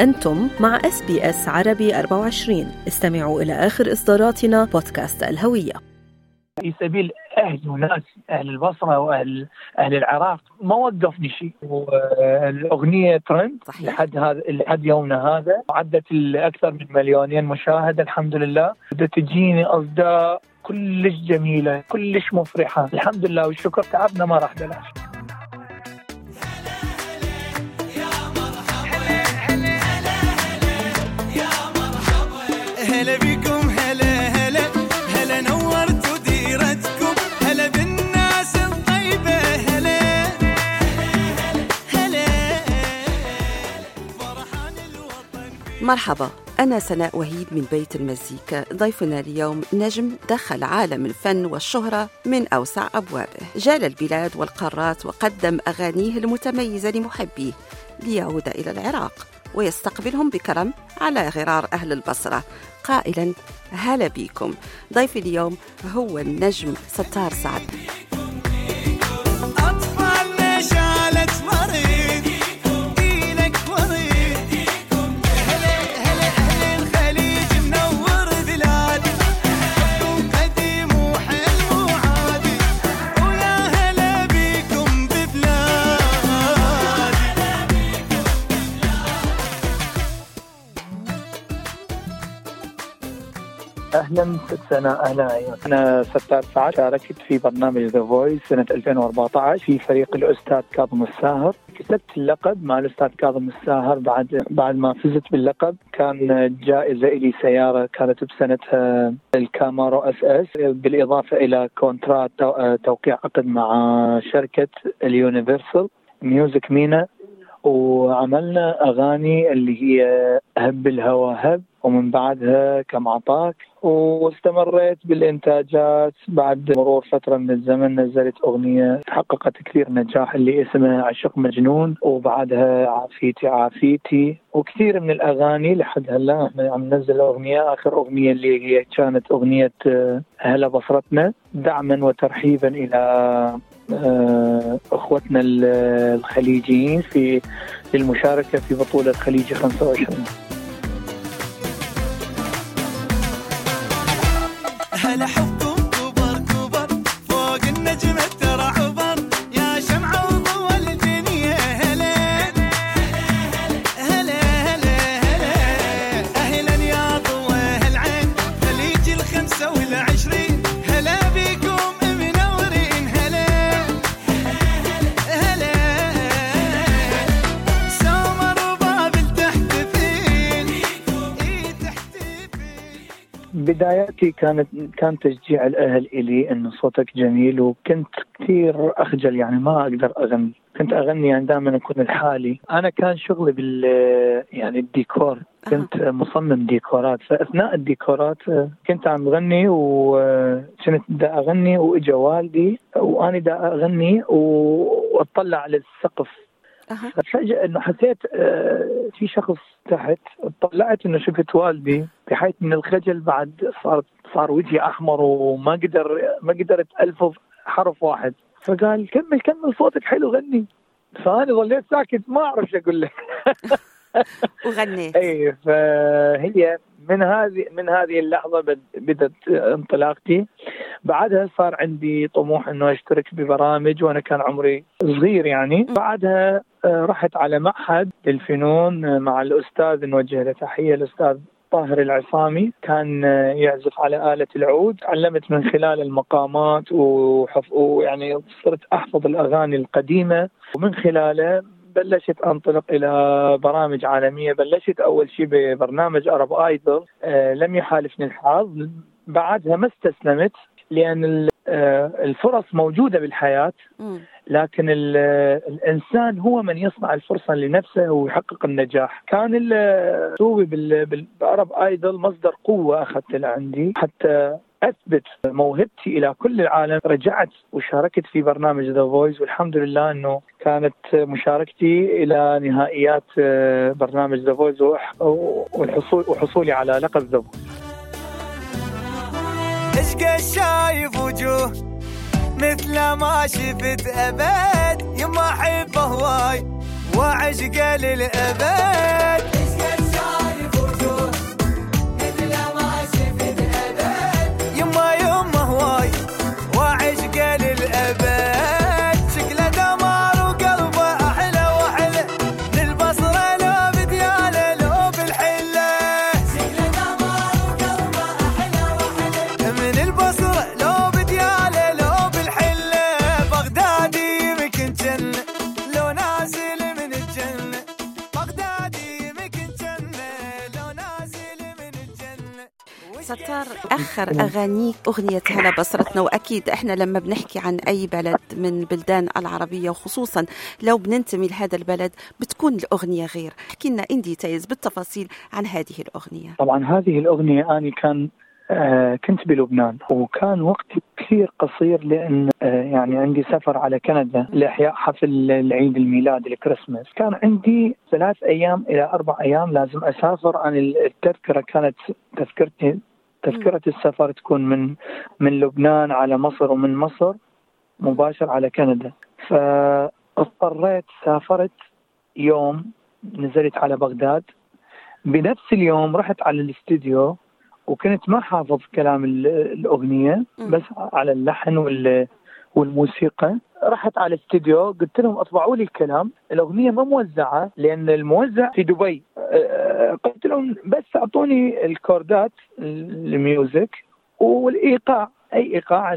أنتم مع SBS عربي 24 استمعوا إلى آخر إصداراتنا بودكاست الهوية. في سبيل أهل وناس أهل البصرة واهل أهل العراق ما وقفني شيء. والأغنية ترند صحيح. لحد هذا لحد يومنا هذا. عدت أكثر من مليونين مشاهدة الحمد لله. تجيني أصداء كلش جميلة كلش مفرحة. الحمد لله والشكر تعبنا ما راح بلاش. هلا هلا هلا هلا ديرتكم هلا بالناس الطيبة هلا هلا فرحان الوطن مرحبا أنا سناء وهيب من بيت المزيكا. ضيفنا اليوم نجم دخل عالم الفن والشهرة من أوسع أبوابه. جال البلاد والقارات وقدم أغانيه المتميزة لمحبيه ليعود إلى العراق ويستقبلهم بكرم على غرار أهل البصرة. قائلا هلا بيكم. ضيفي اليوم هو النجم ستار سعد. أهلا ست سنة أهلا أيوة. أنا ستار سعد شاركت في برنامج The Voice سنة 2014 في فريق الأستاذ كاظم الساهر. كسبت اللقب مع الأستاذ كاظم الساهر بعد بعد ما فزت باللقب. كان جائزة لي سيارة كانت بسنتها الكامارو SS. بالإضافة إلى contract تو- توقيع عقد مع شركة ال Universal. Music MENA وعملنا أغاني اللي هي هب الهوى هب ومن بعدها كم عطاك. واستمريت بالإنتاجات. بعد مرور فترة من الزمن نزلت أغنية حققت كثير نجاح اللي اسمها عشق مجنون وبعدها عافيتي عافيتي. وكثير من الأغاني لحد هلا إحنا عم ننزل أغنية. آخر أغنية اللي هي كانت أغنية آه، هلا بصرتنا دعما وترحيبا إلى أخوتنا ال- الخليجيين في للمشاركة في بطولة خليجي 25 هلا حبكم بداياتي كانت كان تشجيع الأهل إلي إنه صوتك جميل وكنت كثير أخجل يعني ما أقدر أغني. كنت أغني يعني دائما أكون لحالي. أنا كان شغلي بال يعني الديكور. كنت مصمم ديكورات. فأثناء الديكورات كنت عم بغني وكنت دا أغني وإجا والدي وأنا دا أغني وأطلع على السقف. أها. فجأة إنه حسيت آه، في شخص تحت طلعت إنه شفت والدي بحيث من الخجل بعد صار صار وجهي أحمر وما قدر ما قدرت ألفظ حرف واحد. فقال كمل كمل صوتك حلو غني. فأنا ظليت ساكت ما أعرف شو أقول لك. وغنيت إي فهي من هذه من هذه اللحظة بد- بدت انطلاقتي. بعدها صار عندي طموح إنه أشترك ببرامج وأنا كان عمري صغير يعني. بعدها آه، رحت على معهد للفنون آه، مع الأستاذ نوجه له تحية الأستاذ طاهر العصامي. كان آه، يعزف على آلة العود. علمت من خلال المقامات وحف... ويعني صرت أحفظ الأغاني القديمة. ومن خلاله بلشت أنطلق إلى برامج عالمية. بلشت أول شيء ببرنامج ارب ايدل آه لم يحالفني الحظ. بعدها ما استسلمت لأن آه الفرص موجودة بالحياة. لكن ال- الإنسان هو من يصنع الفرصة لنفسه ويحقق النجاح. كان ال- أسلوبي بال- بال- بArab Idol مصدر قوة اخذت لعندي. حتى أثبت موهبتي إلى كل العالم. رجعت وشاركت في برنامج The Voice والحمد لله إنه كانت مشاركتي إلى نهائيات آه، برنامج The Voice والحصول وحصولي على لقب The Voice عشقي شايف وجوه مثل ما شفت أبد. يما احبه هواي وعشقه للأبد. ستار آخر اغانيك أغنية هلا بصرتنا وأكيد إحنا لما بنحكي عن أي بلد من بلدان العربية وخصوصا لو بننتمي لهذا البلد بتكون الأغنية غير. احكي لنا in details بالتفاصيل عن هذه الأغنية. طبعا هذه الأغنية أنا كان آه كنت بلبنان وكان وقتي كثير قصير لأن آه يعني عندي سفر على كندا لإحياء حفل العيد الميلاد الكريسماس. كان عندي ثلاث أيام إلى أربع أيام لازم أسافر. عن التذكرة كانت تذكرتي تذكرة السفر تكون من من لبنان على مصر ومن مصر مباشر على كندا. فاضطريت سافرت يوم نزلت على بغداد. بنفس اليوم رحت على الاستديو وكنت ما حافظ كلام ال- الأغنية. بس على اللحن وال والموسيقى. رحت على الاستديو قلت لهم أطبعوا لي الكلام. الأغنية ما موزعة لأن الموزع في دبي. قلت لهم بس أعطوني الكوردات ال music والإيقاع أي إيقاع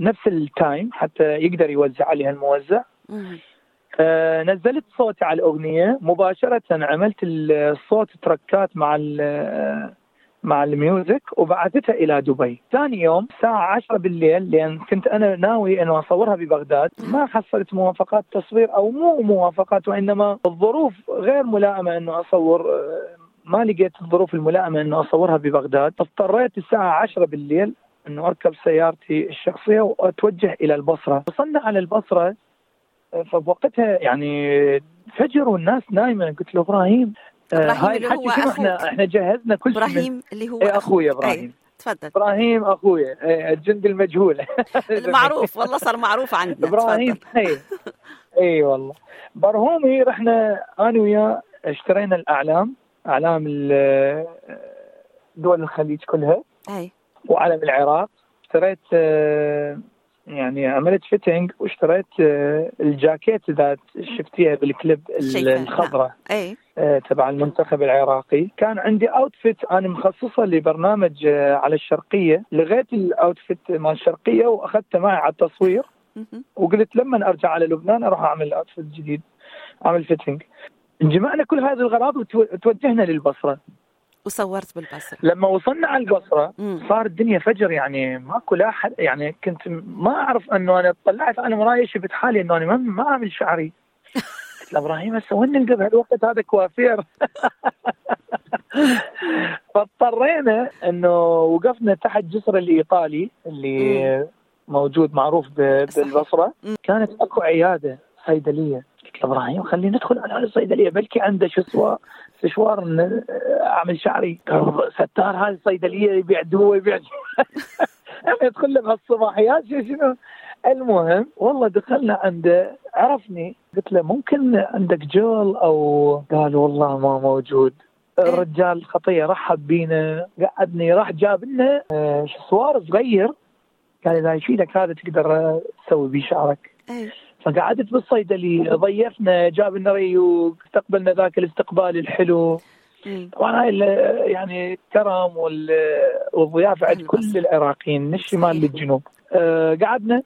نفس ال time حتى يقدر يوزع عليها الموزع. آه، نزلت صوتي على الأغنية مباشرة عملت الصوت tracks مع مع ال music وبعثتها إلى دبي. ثاني يوم الساعة 10 بالليل لأن كنت أنا ناوي أنه أصورها ببغداد ما حصلت موافقات تصوير أو مو موافقات وإنما الظروف غير ملائمة أنه أصور آه، ما لقيت الظروف الملائمة أنه أصورها ببغداد. اضطريت الساعة 10 بالليل أنه أركب سيارتي الشخصية وأتوجه إلى البصرة. وصلنا على البصرة فبوقتها يعني فجر والناس نايمة. قلت له إبراهيم آه، إبراهيم هاي اللي هو شنو؟ إحنا. إحنا جهزنا كل شيء إبراهيم اللي هو إيه، أخويا أخوك. إبراهيم. أي، تفضل. إبراهيم اخويا إيه، الجندي المجهول. المعروف والله صار معروف عندنا. إبراهيم. اي اي والله. برهومي رحنا أنا وياه اشترينا الأعلام أعلام دول الخليج كلها. أي. وعلم العراق. اشتريت آه، يعني عملت fitting واشتريت آه، الجاكيت اذا شفتيها بالكليب الخضراء. أي. تبع المنتخب العراقي. كان عندي outfit أنا مخصصة لبرنامج آه، على الشرقية. لغيت ال outfit مال الشرقية وأخذته معي على التصوير. وقلت لما أرجع على لبنان أروح أعمل outfit جديد أعمل fitting جمعنا كل هذه الاغراض وتو- وتوجهنا للبصرة. وصورت بالبصرة. لما وصلنا على البصرة. صار الدنيا فجر يعني ماكو لا حد يعني كنت ما أعرف إنه أنا طلعت أنا بالمرايه شفت حالي إنه أنا ما أعمل شعري. قلت له إبراهيم هسه وين نلقى بهالوقت هذا coiffeur. فاضطرينا إنه وقفنا تحت جسر الإيطالي اللي موجود معروف. بالبصرة. مم. كانت أكو عيادة صيدلية. قلت له إبراهيم خلينا ندخل على الصيدلية. بلكي عنده شو سشوار سشوار إن أعمل شعري. قال ستار هذه الصيدليه يبيع دواء يبيع أنا أدخل له بهالصباحيات شنو؟ المهم والله دخلنا عنده عرفني قلت له ممكن عندك جول أو؟ قال والله ما موجود. الرجال خطيه رحب بينا قعدني راح جاب لنا آه، سشوار صغير. قال إذا يفيدك هذا تقدر تسوي بيه شعرك. اي فقعدت بالصيدلية ضيفنا جاب لنا ريوق استقبلنا ذاك الاستقبال الحلو. مم. طبعا هاي يعني الكرم وال- والضيافة عند كل. العراقيين من الشمال. للجنوب. آه، قعدنا.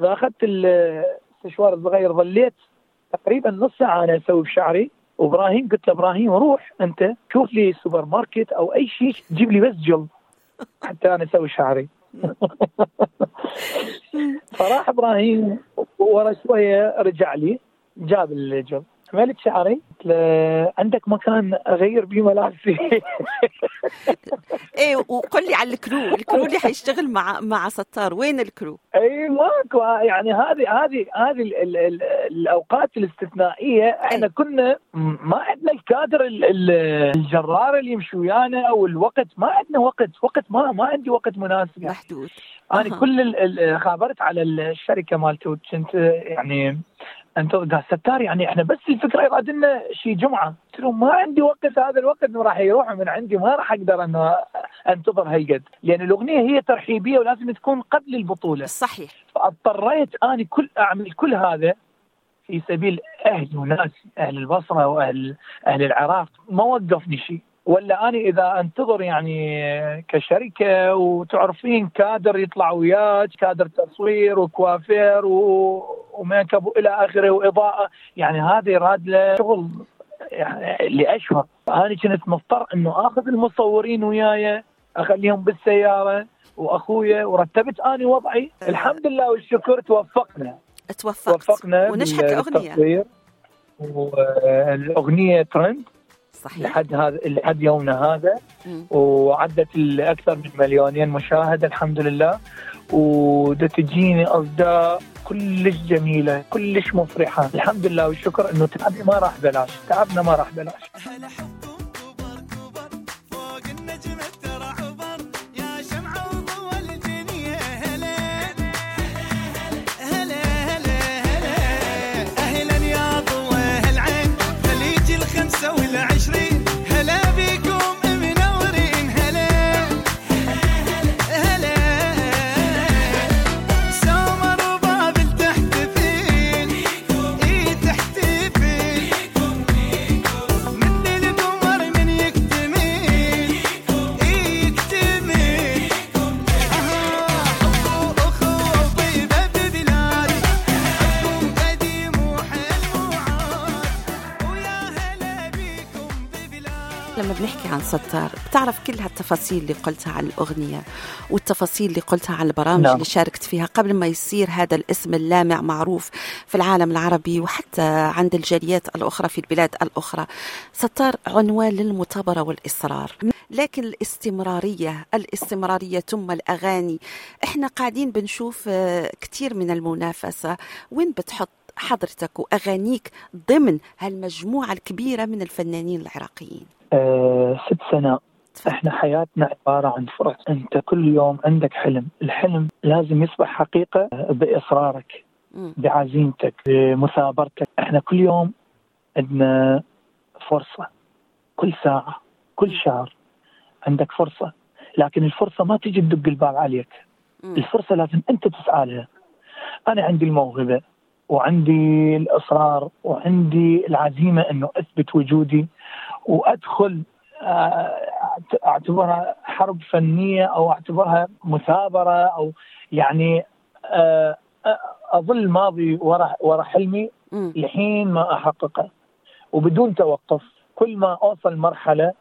فاخذت ال- السشوار الصغير ظليت تقريبا نص ساعة أنا أسوي بشعري وابراهيم قلت له إبراهيم روح أنت شوف لي سوبر ماركت أو أي شيء جيب لي بس جل حتى أنا أسوي شعري. فراح إبراهيم ورا شوية رجع لي جاب الجل عملت شعري؟ قلت له عندك مكان أغير بيه ملابسي. إيه وقل لي على ال crew. ال crew اللي حيشتغل مع مع ستار. وين ال crew؟ أي ماكو. يعني هذه هذه هذه ال- ال- ال- الأوقات الاستثنائية. إحنا أي. كنا ما عندنا الكادر ال- ال- الجرار اللي يمشي ويانا أو الوقت. ما عندنا وقت. وقت ما ما عندي وقت مناسب. يعني. محدود. أنا أها. كل خابرت على الشركة مالته كنت يعني أنت قال ستار يعني إحنا بس الفكرة يراد لنا شي جمعة. قلت لهم ما عندي وقت هذا الوقت إنه راح يروح من عندي ما راح أقدر إنه أنتظر هالقد. لأن الأغنية هي ترحيبية ولازم تكون قبل البطولة. صحيح. فاضطريت اني كل أعمل كل هذا في سبيل أهلي وناسي أهل البصرة وأهل أهل العراق. ما وقفني شيء ولا اني إذا أنتظر يعني كشركة وتعرفين كادر يطلع وياك كادر تصوير وكوافير و... وميك أب والى آخره وإضاءة يعني هذا يراد له شغل يعني لأشهر. أنا كنت مضطر إنه آخذ المصورين وياي أخليهم بالسيارة وأخويا ورتبت اني وضعي. الحمد لله والشكر توفقنا. توفقت. توفقنا ونجحت الأغنية والاغنيه ترند. صحيح. لحد هذا لحد يومنا هذا. مم. وعدت الأكثر من مليونين مشاهدة الحمد لله. وده تجيني أصداء كلش جميلة كلش مفرحة. الحمد لله والشكر إنه تعبنا ما راح بلاش تعبنا ما راح بلاش. بنحكي عن ستار. بتعرف كل هالتفاصيل اللي قلتها عن الأغنية والتفاصيل اللي قلتها عن البرامج نعم. اللي شاركت فيها قبل ما يصير هذا الاسم اللامع معروف في العالم العربي وحتى عند الجاليات الأخرى في البلاد الأخرى. ستار عنوان للمثابرة والإصرار. لكن الاستمرارية الاستمرارية ثم الأغاني. إحنا قاعدين بنشوف آه، كثير من المنافسة. وين بتحط حضرتك وأغانيك ضمن هالمجموعة الكبيرة من الفنانين العراقيين. آه ست سنة. إحنا حياتنا عبارة عن فرص. أنت كل يوم عندك حلم. الحلم لازم يصبح حقيقة بإصرارك مم. بعزيمتك بمثابرتك. إحنا كل يوم عندنا فرصة. كل ساعة كل شهر عندك فرصة. لكن الفرصة ما تجي تدق الباب عليك. مم. الفرصة لازم أنت تسعى لها. أنا عندي الموهبة. وعندي الإصرار وعندي العزيمة أنه أثبت وجودي وأدخل آه، أعتبرها حرب فنية أو أعتبرها مثابرة أو يعني آه، آه، أظل ماضي ورا ورا حلمي. لحين ما أحققه وبدون توقف كل ما أوصل مرحلة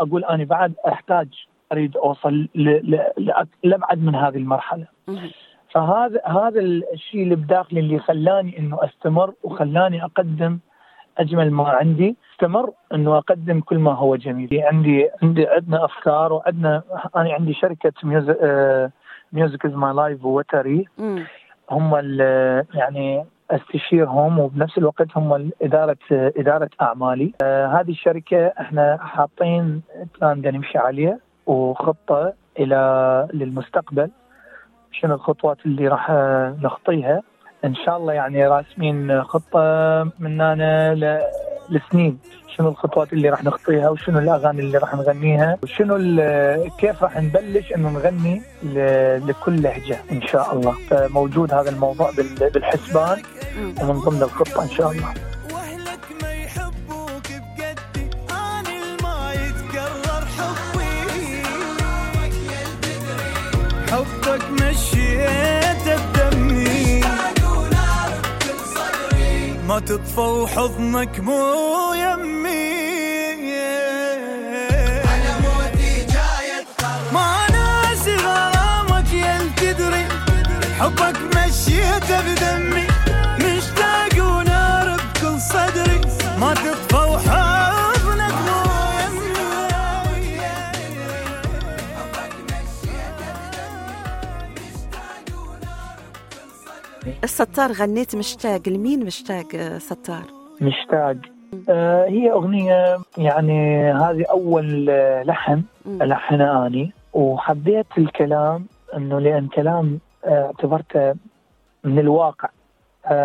أقول أنا بعد أحتاج أريد أوصل ل- ل- لأك- لأبعد من هذه المرحلة مم. فهذا هذا الشيء اللي بداخلي اللي خلاني إنه أستمر وخلاني أقدم أجمل ما عندي. أستمر إنه أقدم كل ما هو جميل. عندي عندي عندنا أفكار وعندنا أنا عندي شركة music music is my life ووتري. هم يعني استشيرهم وبنفس الوقت هم اداره إدارة أعمالي. آه، هذه الشركة إحنا حاطين plan نمشي عليه وخطة إلى للمستقبل. شنو الخطوات اللي راح آه، نخطيها. إن شاء الله يعني راسمين خطة من هنا لسنين. شنو الخطوات اللي راح نخطيها وشنو الأغاني اللي راح نغنيها وشنو كيف راح نبلش إنه نغني لكل لهجة إن شاء الله. فموجود هذا الموضوع بال- بالحسبان. ومن ضمن الخطة إن شاء الله. مشيته بدمي ما تطفى وحضنك مو يمي. جاي ما حبك الستار غنيت مشتاق لمين مشتاق آه، ستار؟ مشتاق. آه هي أغنية يعني هذه أول آه، لحن مم. الحنها آني وحبيت الكلام إنه لأن كلام اعتبرته من الواقع.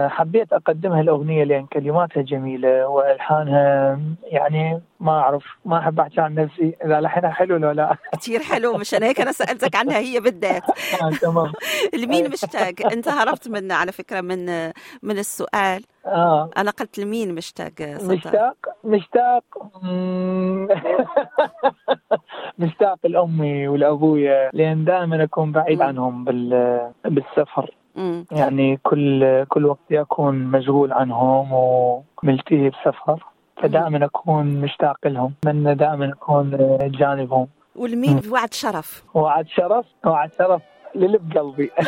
حبيت أقدمها الأغنية لأن كلماتها جميلة وألحانها يعني ما أعرف ما أحب أحكي عن نفسي إذا لحنها حلو ولا لا. كثير حلو مشان هيك أنا سألتك عنها هي بالذات. آه، تمام. لمين مشتاق؟ أنت هربت من على فكرة من آه، من السؤال. آه. أنا قلت لمين مشتاق آه، مشتاق؟ مشتاق. مشتاق لامي ولابويا لأن دائما أكون بعيد. عنهم بال بالسفر. يعني كل كل وقتي اكون مشغول عنهم وملتهي بسفر فدائما أكون مشتاق لهم. أتمنى دائما أكون جانبهم. والمين بوعد شرف. وعد شرف؟ وعد شرف للب قلبي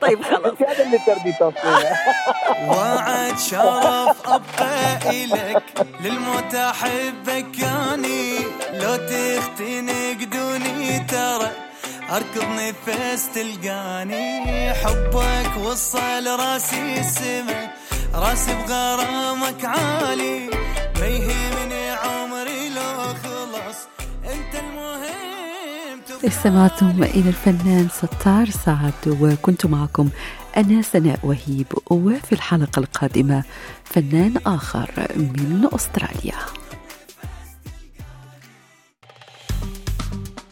طيب خلاص. هذا اللي تردي توصيله. وعد شرف أبقى الك للموت أحبك يعني. لو تختنق دوني ترى اركض نفس تلقاني حبك وصل راسي السما راسي بغرامك عالي. ما يهمني عمري لو خلص أنت المهم استمعتم إلى الفنان ستار سعد وكنت معكم أنا سناء وهيب وفي الحلقة القادمة فنان آخر من أستراليا.